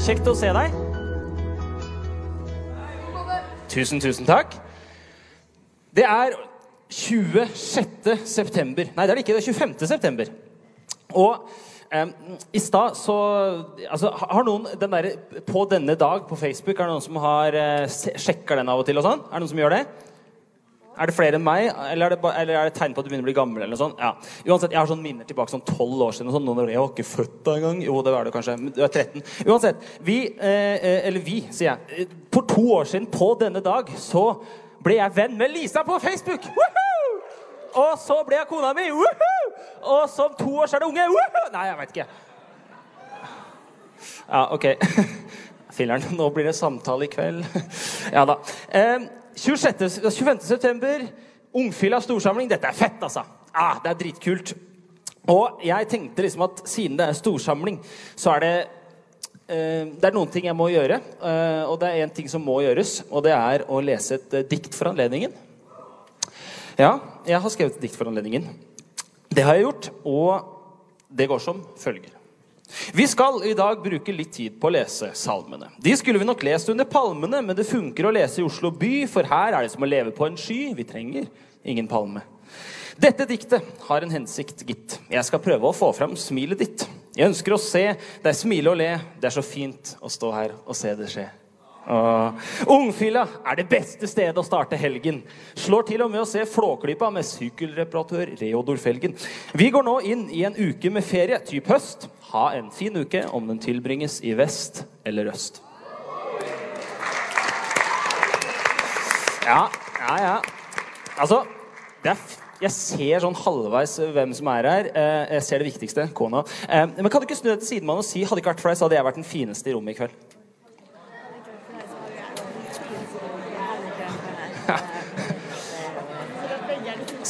Kjekt å se deg. Tusen, tusen takk. Det er 26. september. Nei, det er det ikke. Det er 25. september. Og em, i stad så altså, Har noen den der, På denne dag på Facebook, er det noen som har uh, sjekker den av og til? og sånn? Er det noen som gjør det? Er det flere enn meg, eller er det, eller er det tegn på at du begynner å bli gammel? eller noe sånt? Ja. Uansett, Jeg har sånn minner tilbake sånn tolv år siden. og sånn, noen år, Jeg var ikke født da engang. Jo, det var du kanskje. Du er 13. Uansett. Vi, eh, eh, eller vi, sier jeg. For to år siden på denne dag så ble jeg venn med Lisa på Facebook. Woohoo! Og så ble jeg kona mi. Woohoo! Og så om to år så er det unge. Woohoo! Nei, jeg veit ikke. Ja, OK. Filler'n, nå blir det samtale i kveld. Ja da. Eh, 26, 25. september, Ungfylla storsamling. Dette er fett, altså. Ah, det er dritkult. Og jeg tenkte liksom at siden det er storsamling, så er det eh, Det er noen ting jeg må gjøre. eh, og det er én ting som må gjøres, og det er å lese et eh, dikt for anledningen. Ja, jeg har skrevet et dikt for anledningen. Det har jeg gjort, og det går som følger. Vi skal i dag bruke litt tid på å lese salmene. De skulle vi nok lest under palmene, men det funker å lese i Oslo by, for her er det som å leve på en sky. Vi trenger ingen palme. Dette diktet har en hensikt, gitt. Jeg skal prøve å få fram smilet ditt. Jeg ønsker å se deg smile og le. Det er så fint å stå her og se det skje. Åh. Ungfylla er det beste stedet å starte helgen. Slår til og med å se Flåklypa med sykkelreparatør Reodor Felgen. Vi går nå inn i en uke med ferie, typ høst. Ha en fin uke om den tilbringes i vest eller øst. Ja, ja, ja. Altså, jeg ser sånn halvveis hvem som er her. Eh, Jeg ser det viktigste, kona. Eh, Men kan du ikke snu deg til sidemannen og si hadde ikke vært for deg, så hadde jeg vært den fineste i rommet i kveld?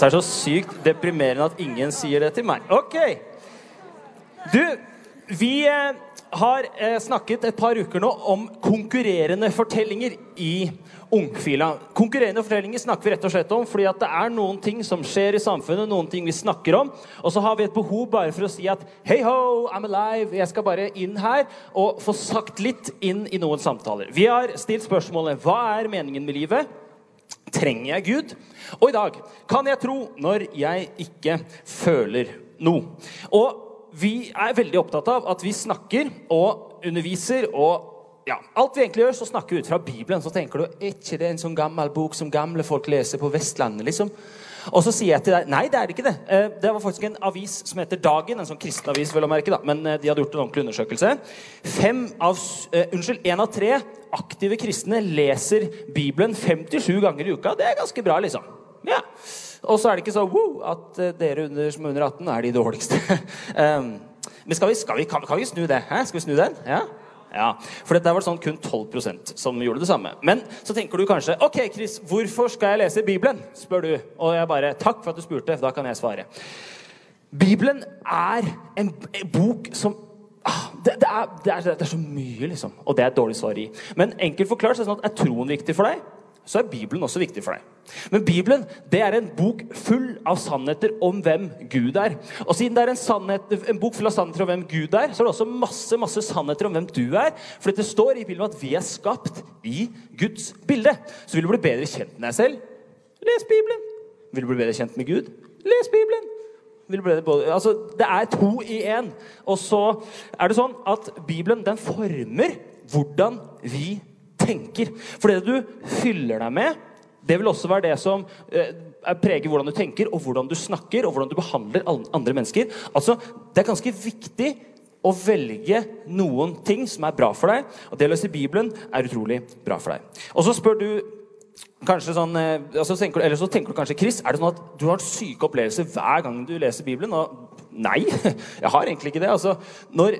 Så er det så sykt deprimerende at ingen sier det til meg. Ok. Du, vi eh, har eh, snakket et par uker nå om konkurrerende fortellinger i Ungfila. Konkurrerende fortellinger snakker vi rett og slett om fordi at det er noen ting som skjer i samfunnet, noen ting vi snakker om, og så har vi et behov bare for å si at hei ho, I'm alive, jeg skal bare inn her og få sagt litt inn i noen samtaler. Vi har stilt spørsmålet hva er meningen med livet? Trenger jeg Gud? Og i dag kan jeg tro når jeg ikke føler noe. Og vi er veldig opptatt av at vi snakker og underviser og ja, alt vi egentlig gjør, så snakker vi ut fra Bibelen. Så tenker du er ikke det en sånn gammel bok som gamle folk leser på Vestlandet? liksom? Og så sier jeg til deg nei, det er det ikke det. Eh, Det var faktisk en avis som heter Dagen, en sånn kristen avis, vel å merke, da. men eh, de hadde gjort en ordentlig undersøkelse. Fem av, eh, unnskyld, En av tre aktive kristne leser Bibelen 57 ganger i uka. Det er ganske bra, liksom. Ja. Og så er det ikke så wow, at dere under, som er under 18 er de dårligste. um, men skal vi, skal vi, kan, kan vi snu det? Hæ? Skal vi snu den? Ja? Ja, for det var sånn kun 12% som gjorde det samme. Men så tenker du kanskje Ok, Chris, hvorfor skal jeg lese Bibelen? spør du. Og jeg bare Takk for at du spurte. Da kan jeg svare. Bibelen er en bok som ah, det, det, er, det, er, det er så mye, liksom. Og det er et dårlig svar i. Men enkelt forklart så er det sånn at er troen viktig for deg, så er Bibelen også viktig for deg. Men Bibelen det er en bok full av sannheter om hvem Gud er. Og siden det er en, sannhet, en bok full av sannheter om hvem Gud er, så er det også masse masse sannheter om hvem du er. For det står i Bibelen at vi er skapt i Guds bilde. Så vil du bli bedre kjent med deg selv, les Bibelen. Vil du bli bedre kjent med Gud, les Bibelen. Altså, det er to i én. Og så er det sånn at Bibelen den former hvordan vi tenker. For det du fyller deg med, det vil også være det som eh, preger hvordan du tenker, og hvordan du snakker, og hvordan du behandler andre mennesker. Altså, Det er ganske viktig å velge noen ting som er bra for deg. Og det å lese Bibelen er utrolig bra for deg. Og så spør du Kanskje sånn, eh, altså tenker, eller så tenker du kanskje Chris, er det sånn at du har syke opplevelser hver gang du leser Bibelen? Og nei, jeg har egentlig ikke det. Altså, når,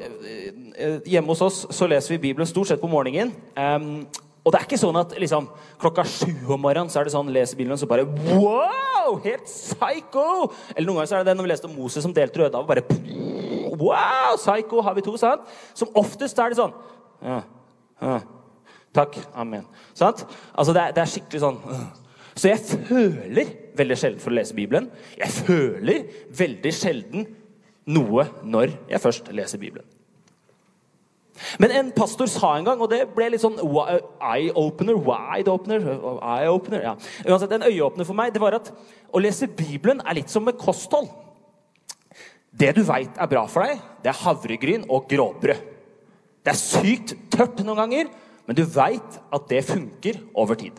hjemme hos oss så leser vi Bibelen stort sett på morgenen. Um, og det er ikke sånn at liksom, klokka sju om morgenen så er det sånn, leser Bibelen så bare Wow! Helt psycho! Eller noen ganger så er det det når vi leste om Moses som delte Rødehavet. Bare Wow! Psycho har vi to, sant? Som oftest er det sånn ja, ja. Takk. Amen. Sant? Altså, det er, det er skikkelig sånn. Så jeg føler veldig sjelden for å lese Bibelen. Jeg føler veldig sjelden noe når jeg først leser Bibelen. Men en pastor sa en gang, og det ble litt sånn eye-opener Wide-opener eye-opener, ja. Uansett, En øyeåpner for meg det var at å lese Bibelen er litt som med kosthold. Det du veit er bra for deg, det er havregryn og gråbrød. Det er sykt tørt noen ganger, men du veit at det funker over tid.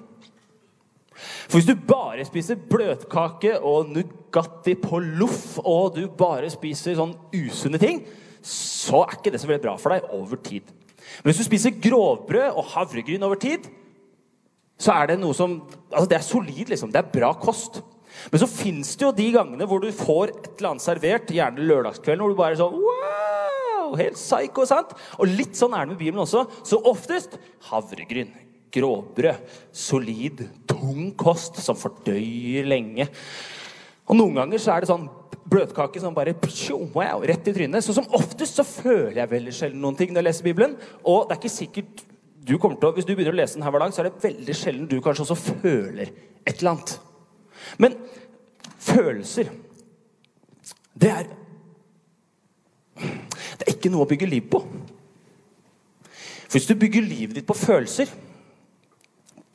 For hvis du bare spiser bløtkake og Nugatti på loff, og du bare spiser sånn usunne ting, så er ikke det så veldig bra for deg over tid. Men hvis du spiser grovbrød og havregryn over tid, så er det noe som altså Det er solid, liksom. Det er bra kost. Men så fins det jo de gangene hvor du får et eller annet servert, gjerne lørdagskvelden, hvor du bare er sånn wow, Helt psycho, sant? Og litt sånn er det med Bibelen også. Så oftest havregryn, grovbrød, solid, tung kost som fordøyer lenge. Og noen ganger så er det sånn bløtkake som bare wow, rett i trynet. Så som oftest så føler jeg veldig sjelden noen ting når jeg leser Bibelen. Og det er ikke sikkert du kommer til å, Hvis du begynner å lese den her hver dag, så er det veldig sjelden du kanskje også føler et eller annet. Men følelser Det er Det er ikke noe å bygge liv på. For hvis du bygger livet ditt på følelser,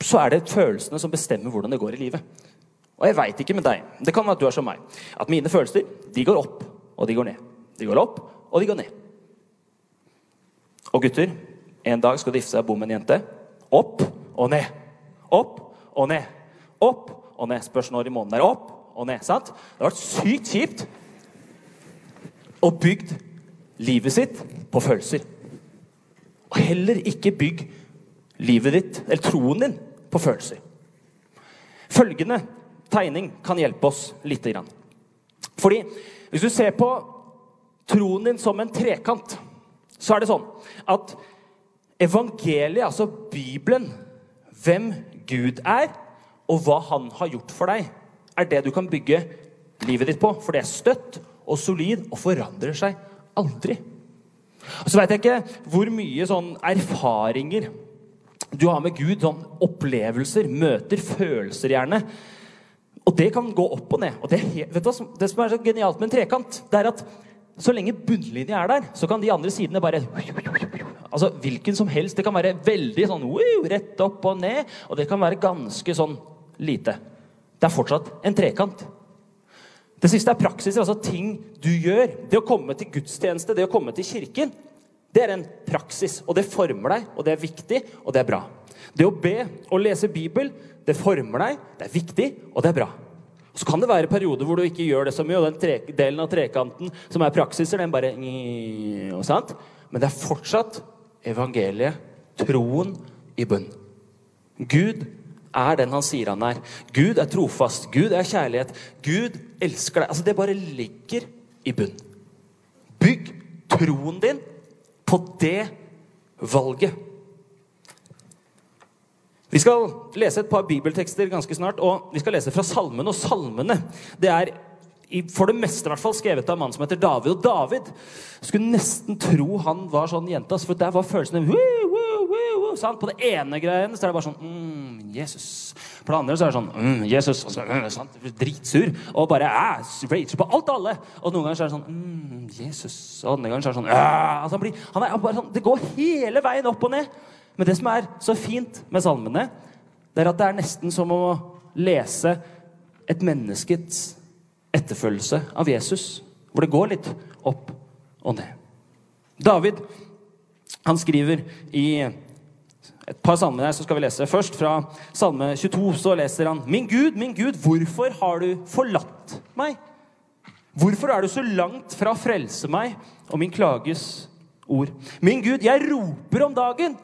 så er det følelsene som bestemmer hvordan det går i livet. Og jeg veit ikke med deg, det kan være at du er som meg, at mine følelser de går opp og de går ned. De går opp og de går ned. Og gutter, en dag skal du gifte og bo med en jente. Opp og ned. Opp og ned. Opp og ned. Spørs når i måneden det er. Opp og ned. sant? Det har vært sykt kjipt å bygd livet sitt på følelser. Og heller ikke bygg livet ditt, eller troen din, på følelser. Følgende tegning kan hjelpe oss lite grann. Fordi hvis du ser på troen din som en trekant, så er det sånn at evangeliet, altså Bibelen, hvem Gud er, og hva han har gjort for deg, er det du kan bygge livet ditt på. For det er støtt og solid og forandrer seg aldri. Og så veit jeg ikke hvor mye sånn erfaringer du har med Gud. Sånn opplevelser, møter, følelser gjerne. Og det kan gå opp og ned. Og det, vet du, det som er så genialt med en trekant, det er at så lenge bunnlinja er der, så kan de andre sidene bare Altså hvilken som helst. Det kan være veldig sånn rett opp og ned, og det kan være ganske sånn lite. Det er fortsatt en trekant. Det siste er praksiser, altså ting du gjør. Det å komme til gudstjeneste, det å komme til kirken, det er en praksis. Og det former deg, og det er viktig, og det er bra. Det å be og lese Bibel, det former deg, det er viktig, og det er bra. Og Så kan det være perioder hvor du ikke gjør det så mye, og den tre, delen av trekanten som er praksiser, den bare sant? Men det er fortsatt evangeliet, troen, i bunn. Gud er den han sier han er. Gud er trofast. Gud er kjærlighet. Gud elsker deg. Altså, det bare ligger i bunn. Bygg troen din på det valget. Vi skal lese et par bibeltekster ganske snart, og vi skal lese fra salmene. Og salmene det er for det meste i hvert fall skrevet av en mann som heter David. Og David skulle nesten tro han var sånn jentas, for der var følelsen sant? På det ene greien så er det bare sånn mm, Jesus. På det andre så er det sånn mm, Jesus. Og så, mm, sant? Dritsur. Og bare rager på alt og alle. Og noen ganger så er det sånn mm, Jesus. Og andre ganger så er det sånn altså, han blir, han er bare sånn, Det går hele veien opp og ned. Men det som er så fint med salmene, det er at det er nesten som å lese et menneskets etterfølgelse av Jesus, hvor det går litt opp og ned. David han skriver i et par salmer her, så skal vi lese. Først fra salme 22 så leser han Min Gud, min Gud, hvorfor har du forlatt meg? Hvorfor er du så langt fra å frelse meg og min klages ord? Min Gud, jeg roper om dagen,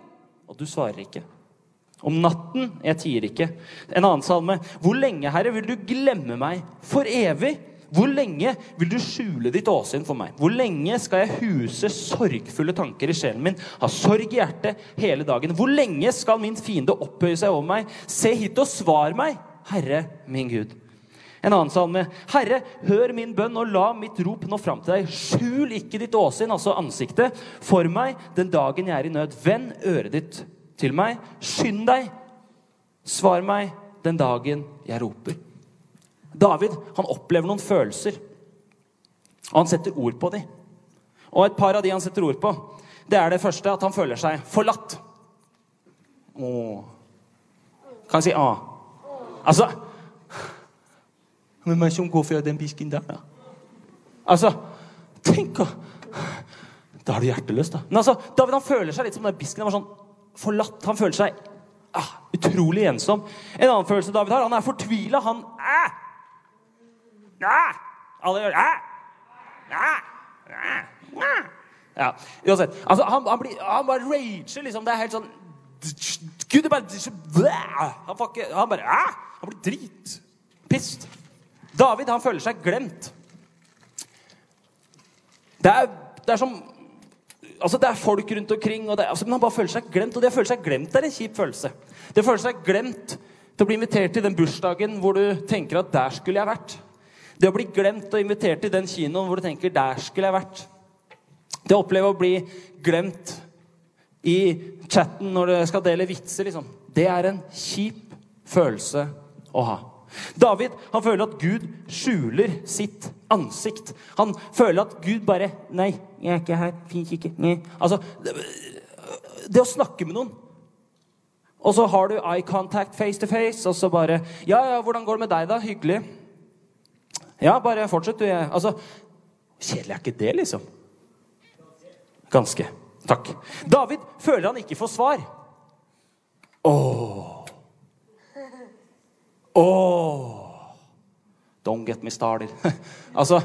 og du svarer ikke. Om natten jeg tier ikke. En annen salme. Hvor lenge, Herre, vil du glemme meg for evig? Hvor lenge vil du skjule ditt åsyn for meg? Hvor lenge skal jeg huse sorgfulle tanker i sjelen min, ha sorg i hjertet hele dagen? Hvor lenge skal min fiende opphøye seg over meg? Se hit og svar meg, Herre min Gud. En annen salme. Herre, hør min bønn og la mitt rop nå fram til deg. Skjul ikke ditt åsyn, altså ansiktet, for meg den dagen jeg er i nød. Vend øret ditt til meg. Skynd deg. Svar meg den dagen jeg roper. David han opplever noen følelser, og han setter ord på dem. Og et par av de han setter ord på, det er det første at han føler seg forlatt. Åh. Kan jeg si A? Altså Hvem man som går for den bisken der, da? Altså, tenk å Da er du hjerteløs, da. Men altså, David han føler seg litt som den bisken. Han var sånn forlatt. Han føler seg ah, utrolig ensom. En annen følelse David har, han er fortvila. Han æ! Æ! Alle gjør æ! Æ! Æ! Æ! Ja, uansett. Altså, han, han, blir, han bare rager, liksom. Det er helt sånn Gud, det bare Han, får ikke, han bare æ! Han blir dritpissed. David han føler seg glemt. Det er, det er som altså Det er folk rundt omkring, og det, altså, men han bare føler seg glemt. Og det å føle seg glemt er en kjip følelse. Det å føle seg glemt til å bli invitert til den bursdagen hvor du tenker at der skulle jeg vært. Det å bli glemt og invitert til den kinoen hvor du tenker der skulle jeg vært. Det å oppleve å bli glemt i chatten når du skal dele vitser, liksom. Det er en kjip følelse å ha. David han føler at Gud skjuler sitt ansikt. Han føler at Gud bare Nei, jeg er ikke her. Fins ikke. Nei. Altså, det, det å snakke med noen Og så har du eye contact face to face, og så bare Ja, ja, hvordan går det med deg, da? Hyggelig. Ja, bare fortsett, du. Altså, Kjedelig er ikke det, liksom. Ganske. Takk. David føler han ikke får svar. Åh. Oh, don't get me started. altså,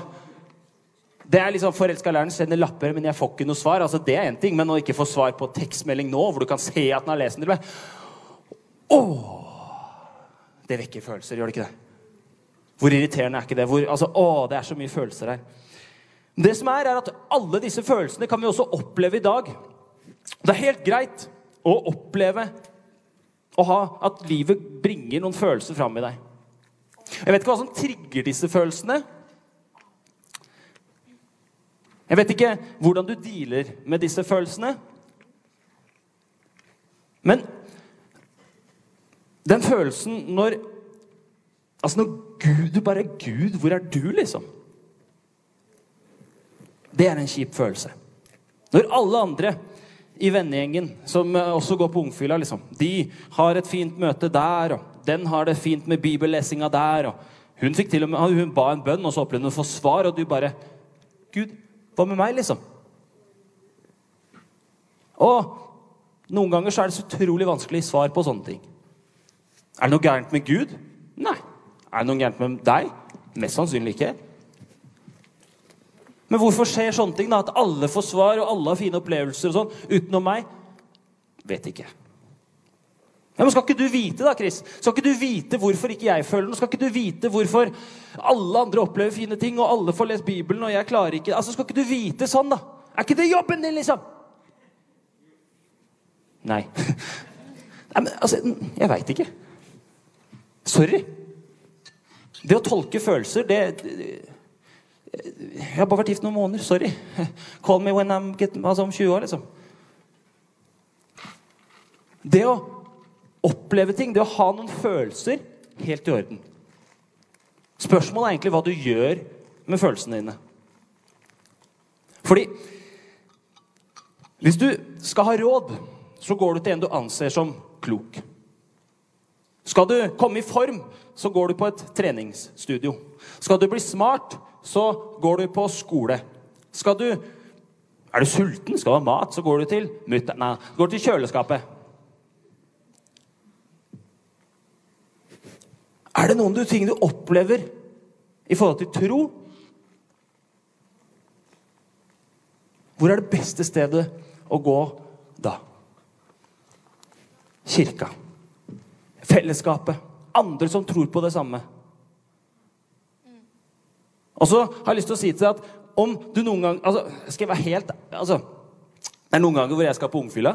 det er liksom Forelska læreren sender lapper, men jeg får ikke noe svar. altså Det er en ting, Men å ikke få svar på tekstmelding nå, hvor du kan se at den har lest den oh, Det vekker følelser, gjør det ikke det? Hvor irriterende er ikke det? Hvor, altså, å, det er så mye følelser her. Det som er, er at alle disse følelsene kan vi også oppleve i dag. Det er helt greit å oppleve å ha at livet bringer noen følelser fram i deg. Jeg vet ikke hva som trigger disse følelsene. Jeg vet ikke hvordan du dealer med disse følelsene. Men den følelsen når Altså når Gud Du bare er Gud. Hvor er du, liksom? Det er en kjip følelse. Når alle andre i vennegjengen som eh, også går på Ungfylla. Liksom. De har et fint møte der, og den har det fint med bibellesinga der. og Hun fikk til og med, hun ba en bønn, og så opplevde hun å få svar, og du bare Gud, hva med meg, liksom? Og noen ganger så er det så utrolig vanskelig svar på sånne ting. Er det noe gærent med Gud? Nei. Er det noe gærent med deg? Mest sannsynlig ikke. Men hvorfor skjer sånne ting? da? At alle får svar, og alle har fine opplevelser og sånn, utenom meg? Vet ikke. Ja, men Skal ikke du vite, da, Chris? Skal ikke du vite hvorfor ikke jeg føler noe? Skal ikke du vite hvorfor alle andre opplever fine ting, og alle får lest Bibelen, og jeg klarer ikke Altså, Skal ikke du vite sånn, da? Er ikke det jobben din, liksom? Nei. Nei, men altså Jeg veit ikke. Sorry. Det å tolke følelser, det jeg har bare vært gift noen måneder. Sorry. Call me when I'm get, altså om 20 år, liksom. Det å oppleve ting, det å ha noen følelser, helt i orden. Spørsmålet er egentlig hva du gjør med følelsene dine. Fordi hvis du skal ha råd, så går du til en du anser som klok. Skal du komme i form, så går du på et treningsstudio. Skal du bli smart, så går du på skole. Skal du Er du sulten, skal du ha mat, så går du til mutter'n. Nei, går til kjøleskapet. Er det noen du, ting du opplever i forhold til tro? Hvor er det beste stedet å gå da? Kirka. Fellesskapet. Andre som tror på det samme. Og så har jeg lyst til å si til deg at om du noen gang altså, Skal jeg være helt altså, Det er noen ganger hvor jeg skal på ungfylla,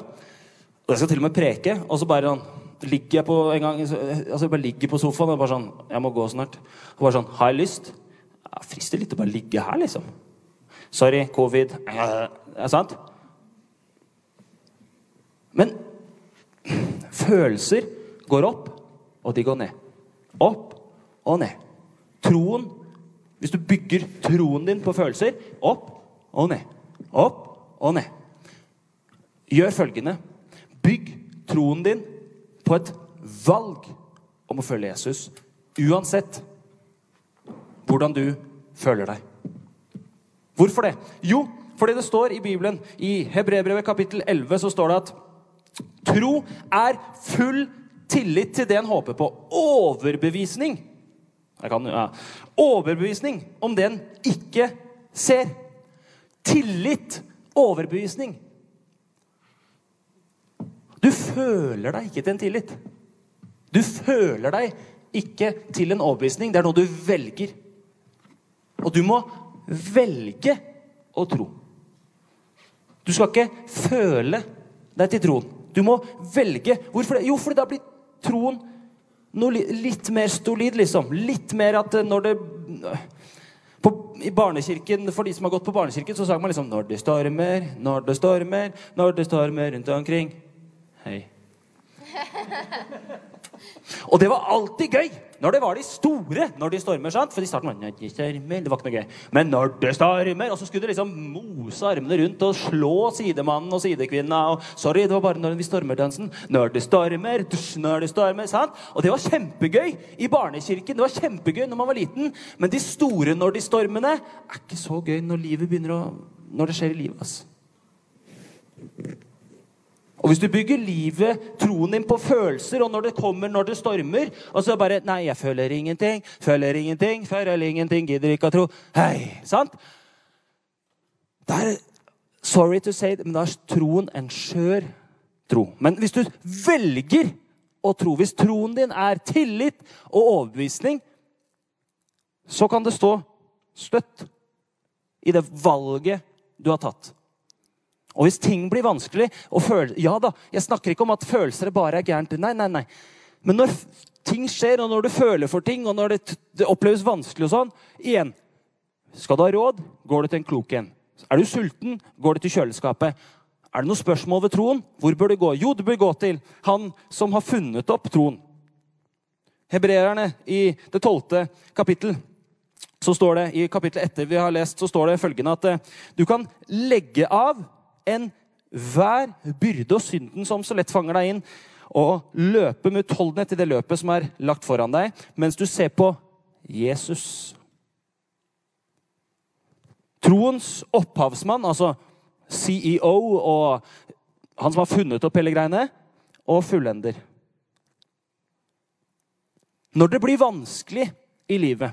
og jeg skal til og med preke, og så bare sånn ligger jeg på en gang, altså jeg bare ligger på sofaen og bare sånn Jeg må gå snart. Og bare sånn Har jeg lyst? Ja, frister litt å bare ligge her, liksom. Sorry, covid. Er det sant? Men følelser går opp, og de går ned. Opp og ned. Troen hvis du bygger troen din på følelser opp og ned, opp og ned gjør følgende. Bygg troen din på et valg om å følge Jesus, uansett hvordan du føler deg. Hvorfor det? Jo, fordi det står i Bibelen, i Hebrebrevet kapittel 11, så står det at tro er full tillit til det en håper på. Overbevisning. Kan, ja. Overbevisning om det en ikke ser. Tillit. Overbevisning. Du føler deg ikke til en tillit. Du føler deg ikke til en overbevisning. Det er noe du velger. Og du må velge å tro. Du skal ikke føle deg til troen. Du må velge. Hvorfor det? Jo, fordi da blir troen noe litt mer stolid, liksom. Litt mer at når det på, I barnekirken, For de som har gått på barnekirken, så sang man liksom 'Når det stormer, når det stormer, når det stormer rundt omkring'. Hei. Og det var alltid gøy når det var de store når de stormer. sant? For i starten var det, de stormer, det var ikke noe gøy. Men når det stormer Og så skulle de liksom mose armene rundt og slå sidemannen og sidekvinna. Og sorry, det var bare når vi stormer-dansen. Når det stormer, dusj, når det stormer. sant? Og det var kjempegøy i barnekirken. Det var kjempegøy når man var liten. Men de store når de stormene er ikke så gøy når livet begynner å, når det skjer i livet. altså. Og Hvis du bygger livet, troen din, på følelser, og når det kommer når det stormer Og så bare Nei, jeg føler ingenting, føler ingenting, føler ingenting, gidder ikke å tro. Hei, sant? Det er, sorry to say men da er troen en skjør tro. Men hvis du velger å tro, hvis troen din er tillit og overbevisning, så kan det stå støtt i det valget du har tatt. Og hvis ting blir vanskelig og føle, Ja da, jeg snakker ikke om at følelser bare er gærent. Nei, nei, nei. Men når ting skjer, og når du føler for ting, og når det, det oppleves vanskelig og sånn Igjen, skal du ha råd, går du til en klok en. Er du sulten, går du til kjøleskapet. Er det noe spørsmål ved troen? Hvor bør du gå? Jo, du bør gå til han som har funnet opp troen. Hebreerne i det tolvte kapittel så står det, I kapittelet etter vi har lest, så står det følgende at eh, du kan legge av enhver byrde og synden som så lett fanger deg inn, og løpe med utholdenhet i det løpet som er lagt foran deg, mens du ser på Jesus. Troens opphavsmann, altså CEO og han som har funnet opp hele greiene, og fullender. Når det blir vanskelig i livet,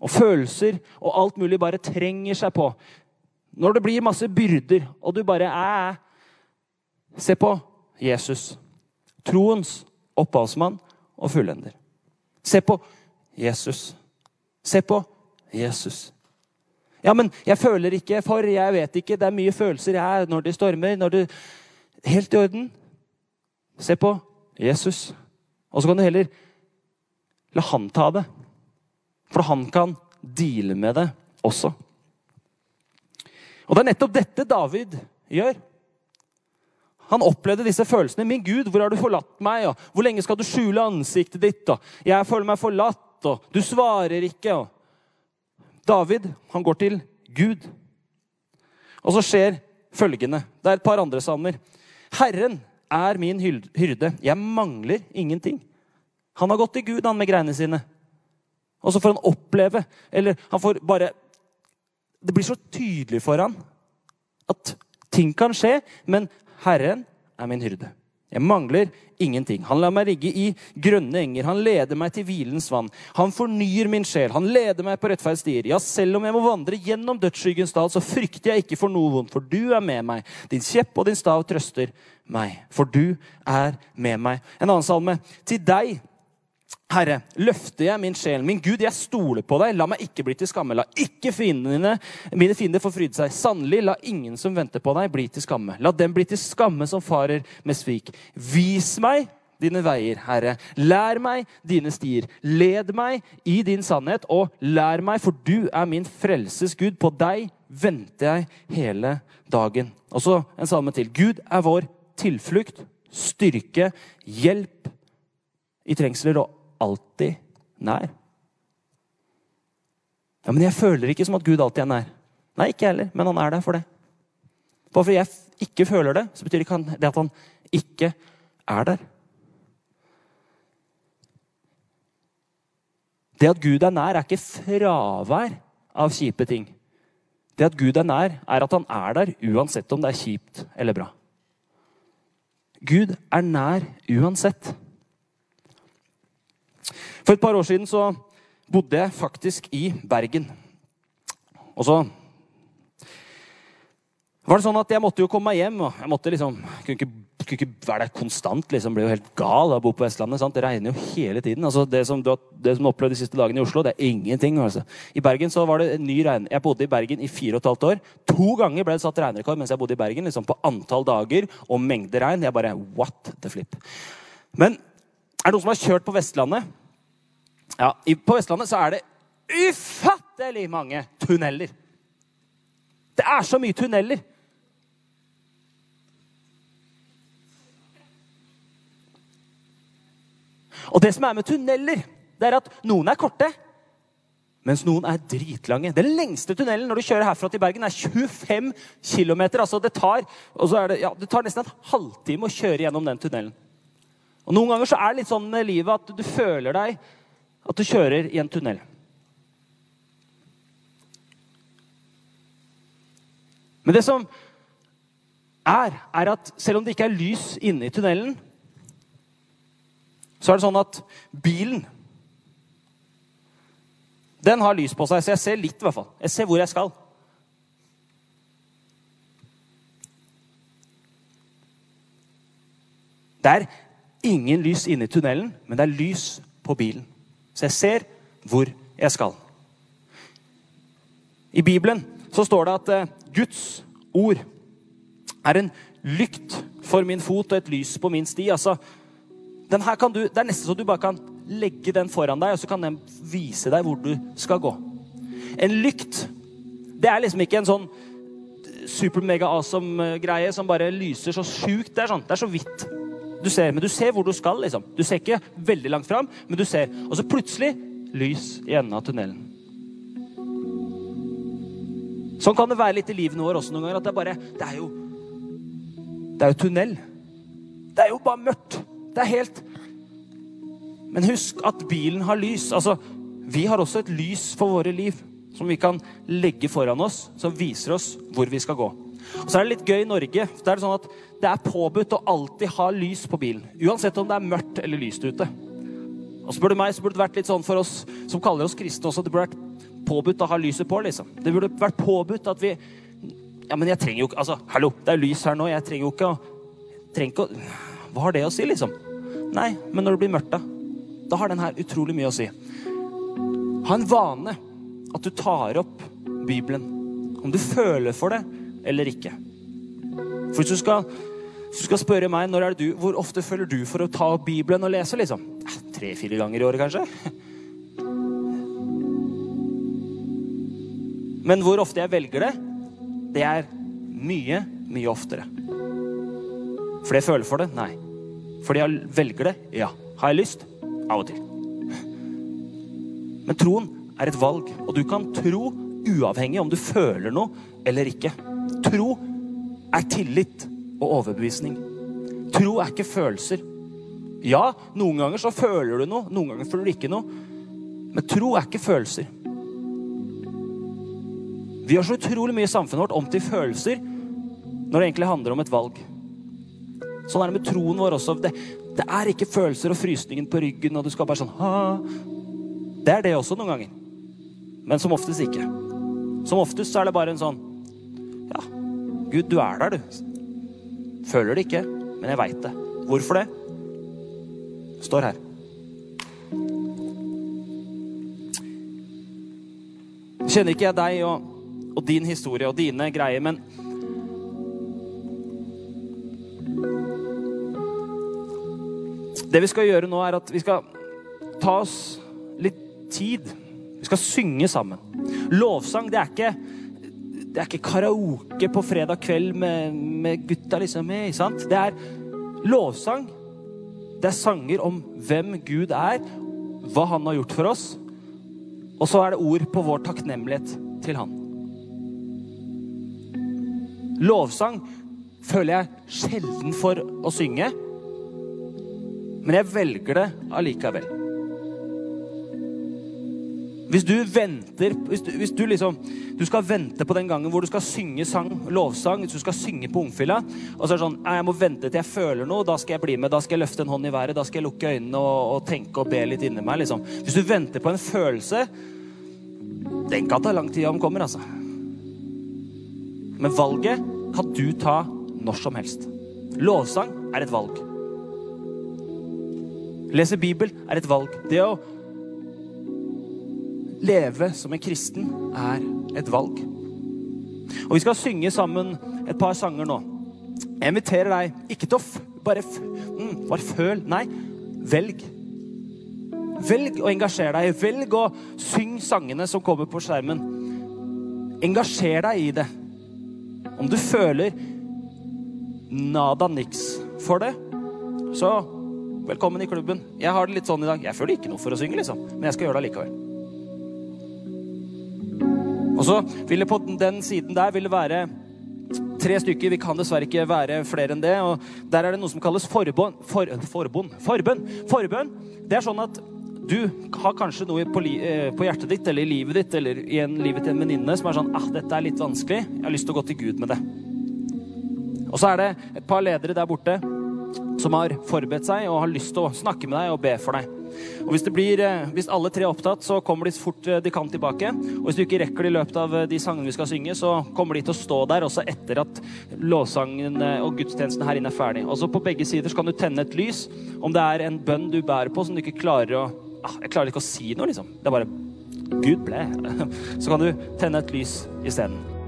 og følelser og alt mulig bare trenger seg på, når det blir masse byrder, og du bare er Se på Jesus. Troens opphavsmann og fullender. Se på Jesus. Se på Jesus. Ja, men jeg føler ikke for, jeg vet ikke. Det er mye følelser jeg er når det stormer. når det... Helt i orden. Se på Jesus. Og så kan du heller la han ta det. For han kan deale med det også. Og det er nettopp dette David gjør. Han opplevde disse følelsene. 'Min Gud, hvor har du forlatt meg?' Og 'Hvor lenge skal du skjule ansiktet ditt?' Og 'Jeg føler meg forlatt', og 'Du svarer ikke'. Og David han går til Gud. Og så skjer følgende. Det er et par andre salmer. Herren er min hyrde. Jeg mangler ingenting. Han har gått til Gud, han med greiene sine. Og så får han oppleve, eller han får bare det blir så tydelig for han at ting kan skje, men Herren er min hyrde. Jeg mangler ingenting. Han lar meg ligge i grønne enger. Han leder meg til hvilens vann. Han fornyer min sjel. Han leder meg på rettferdige stier. Ja, selv om jeg må vandre gjennom dødsskyggens dal, så frykter jeg ikke for noe vondt, for du er med meg. Din kjepp og din stav trøster meg, for du er med meg. En annen salme. Til deg Herre, løfter jeg min sjel. Min Gud, jeg stoler på deg. La meg ikke bli til skamme. La ikke fiendene, mine fiender få fryde seg. Sannelig, la ingen som venter på deg, bli til skamme. La dem bli til skamme som farer med svik. Vis meg dine veier, Herre. Lær meg dine stier. Led meg i din sannhet, og lær meg, for du er min frelses Gud. På deg venter jeg hele dagen. Og så en salme til. Gud er vår tilflukt, styrke, hjelp i trengsler og alltid nær. Ja, Men jeg føler ikke som at Gud alltid er nær. Nei, ikke jeg heller, men han er der for det. Bare fordi jeg, ikke føler det, så betyr ikke det at han ikke er der. Det at Gud er nær, er ikke fravær av kjipe ting. Det at Gud er nær, er at han er der uansett om det er kjipt eller bra. Gud er nær uansett. For et par år siden så bodde jeg faktisk i Bergen. Og så var det sånn at jeg måtte jo komme meg hjem. og jeg måtte liksom, kunne ikke, ikke være der konstant. liksom, Ble jo helt gal av å bo på Vestlandet. sant? Det regner jo hele tiden. altså Det som du har, det som opplevd de siste dagene i Oslo, det er ingenting. altså. I Bergen så var det en ny regn... Jeg bodde i Bergen i fire og et halvt år. To ganger ble det satt regnrekord mens jeg bodde i Bergen. liksom På antall dager og mengde regn. Jeg bare What the flip? Men er det noen som har kjørt på Vestlandet? Ja, På Vestlandet så er det ufattelig mange tunneler. Det er så mye tunneler. Og det som er med tunneler, det er at noen er korte, mens noen er dritlange. Den lengste tunnelen når du kjører herfra til Bergen, er 25 km. Altså det, tar, det, ja, det tar nesten en halvtime å kjøre gjennom den tunnelen. Og Noen ganger så er det litt sånn med livet at du føler deg at du kjører i en tunnel. Men det som er, er at selv om det ikke er lys inne i tunnelen, så er det sånn at bilen Den har lys på seg, så jeg ser litt, i hvert fall. Jeg ser hvor jeg skal. Det er ingen lys inne i tunnelen, men det er lys på bilen. Så jeg ser hvor jeg skal. I Bibelen så står det at eh, Guds ord er en lykt for min fot og et lys på min sti. Altså, du, det er nesten så du bare kan legge den foran deg, og så kan den vise deg hvor du skal gå. En lykt det er liksom ikke en sånn super mega awesome greie som bare lyser så sjukt. Det er sånn, det er så vidt du ser. Men du ser hvor du skal. liksom. Du ser ikke veldig langt fram, men du ser. Og så plutselig lys i enden av tunnelen. Sånn kan det være litt i livet vårt også noen ganger. at Det er bare, det er jo det er jo tunnel. Det er jo bare mørkt. Det er helt Men husk at bilen har lys. Altså, vi har også et lys for våre liv som vi kan legge foran oss, som viser oss hvor vi skal gå. Og så er det litt gøy i Norge. det er sånn at det er påbudt å alltid ha lys på bilen. Uansett om det er mørkt eller lyst ute. Og så burde meg så burde det vært litt sånn for oss som kaller oss kristne også. Det burde vært påbudt å ha lyset på. liksom. Det burde vært påbudt at vi Ja, men jeg trenger jo ikke Altså, hallo, det er lys her nå. Jeg trenger jo ikke å trenger ikke å hva har det å si, liksom? Nei, men når det blir mørkt, da? Da har den her utrolig mye å si. Ha en vane at du tar opp Bibelen. Om du føler for det eller ikke. For hvis du skal, hvis du skal spørre meg når er det du, hvor ofte føler du for å ta opp Bibelen og lese, liksom? Tre-fire ganger i året, kanskje? Men hvor ofte jeg velger det, det er mye, mye oftere. Fordi jeg føler for det? Nei. Fordi jeg velger det? Ja. Har jeg lyst? Av og til. Men troen er et valg, og du kan tro uavhengig om du føler noe eller ikke. Tro er tillit og overbevisning. Tro er ikke følelser. Ja, noen ganger så føler du noe, noen ganger føler du ikke noe. Men tro er ikke følelser. Vi har så utrolig mye i samfunnet vårt om til følelser når det egentlig handler om et valg. Sånn er det med troen vår også. Det, det, er ikke følelser og frysningen på ryggen, og du skal bare sånn ha. Det er det også noen ganger. Men som oftest ikke. Som oftest så er det bare en sånn Gud, du er der, du. Føler det ikke, men jeg veit det. Hvorfor det? Står her. Kjenner ikke jeg deg og, og din historie og dine greier, men Det vi skal gjøre nå, er at vi skal ta oss litt tid. Vi skal synge sammen. Lovsang, det er ikke, det er ikke karaoke på fredag kveld med, med gutta liksom sant? Det er lovsang. Det er sanger om hvem Gud er, hva han har gjort for oss. Og så er det ord på vår takknemlighet til han. Lovsang føler jeg sjelden for å synge. Men jeg velger det allikevel. Hvis du venter hvis du, hvis du, liksom Du skal vente på den gangen hvor du skal synge sang, lovsang, hvis du skal synge på ungfylla, og så er det sånn Jeg må vente til jeg føler noe, da skal jeg bli med, da skal jeg løfte en hånd i været, da skal jeg lukke øynene og, og tenke og be litt inni meg, liksom. Hvis du venter på en følelse Den kan ta lang tid om kommer, altså. Men valget kan du ta når som helst. Lovsang er et valg. Lese Bibel er et valg. Det å leve som en kristen er et valg. Og vi skal synge sammen et par sanger nå. Jeg inviterer deg ikke til å bare, mm, bare føl. Nei, velg. Velg å engasjere deg. Velg å synge sangene som kommer på skjermen. Engasjer deg i det. Om du føler nada niks for det, så velkommen i klubben. Jeg har det litt sånn i dag. Jeg føler ikke noe for å synge, liksom. Men jeg skal gjøre det likevel. Og så vil det på den siden der vil det være tre stykker. Vi kan dessverre ikke være flere enn det. og Der er det noe som kalles forbånd. For, forbånd. Forbønn. Forbønn. Det er sånn at du har kanskje noe på, li, på, hjertet ditt eller i livet ditt eller i en, livet til en venninne som er sånn ah, dette er litt vanskelig. Jeg har lyst til å gå til Gud med det. Og så er det et par ledere der borte som har forberedt seg og har lyst til å snakke med deg og be for deg. Og hvis, blir, eh, hvis, alle tre er opptatt, så kommer de så fort eh, de kan tilbake. Og hvis du ikke rekker det i løpet av eh, de sangene vi skal synge, så kommer de til å stå der også etter at lovsangen og gudstjenesten her inne er ferdig. Og så på begge sider kan du tenne et lys. Om det er en bønn du bærer på som du ikke klarer å ah, Jeg klarer ikke å si noe, liksom. Det er bare Gud ble. Så kan du tenne et lys isteden.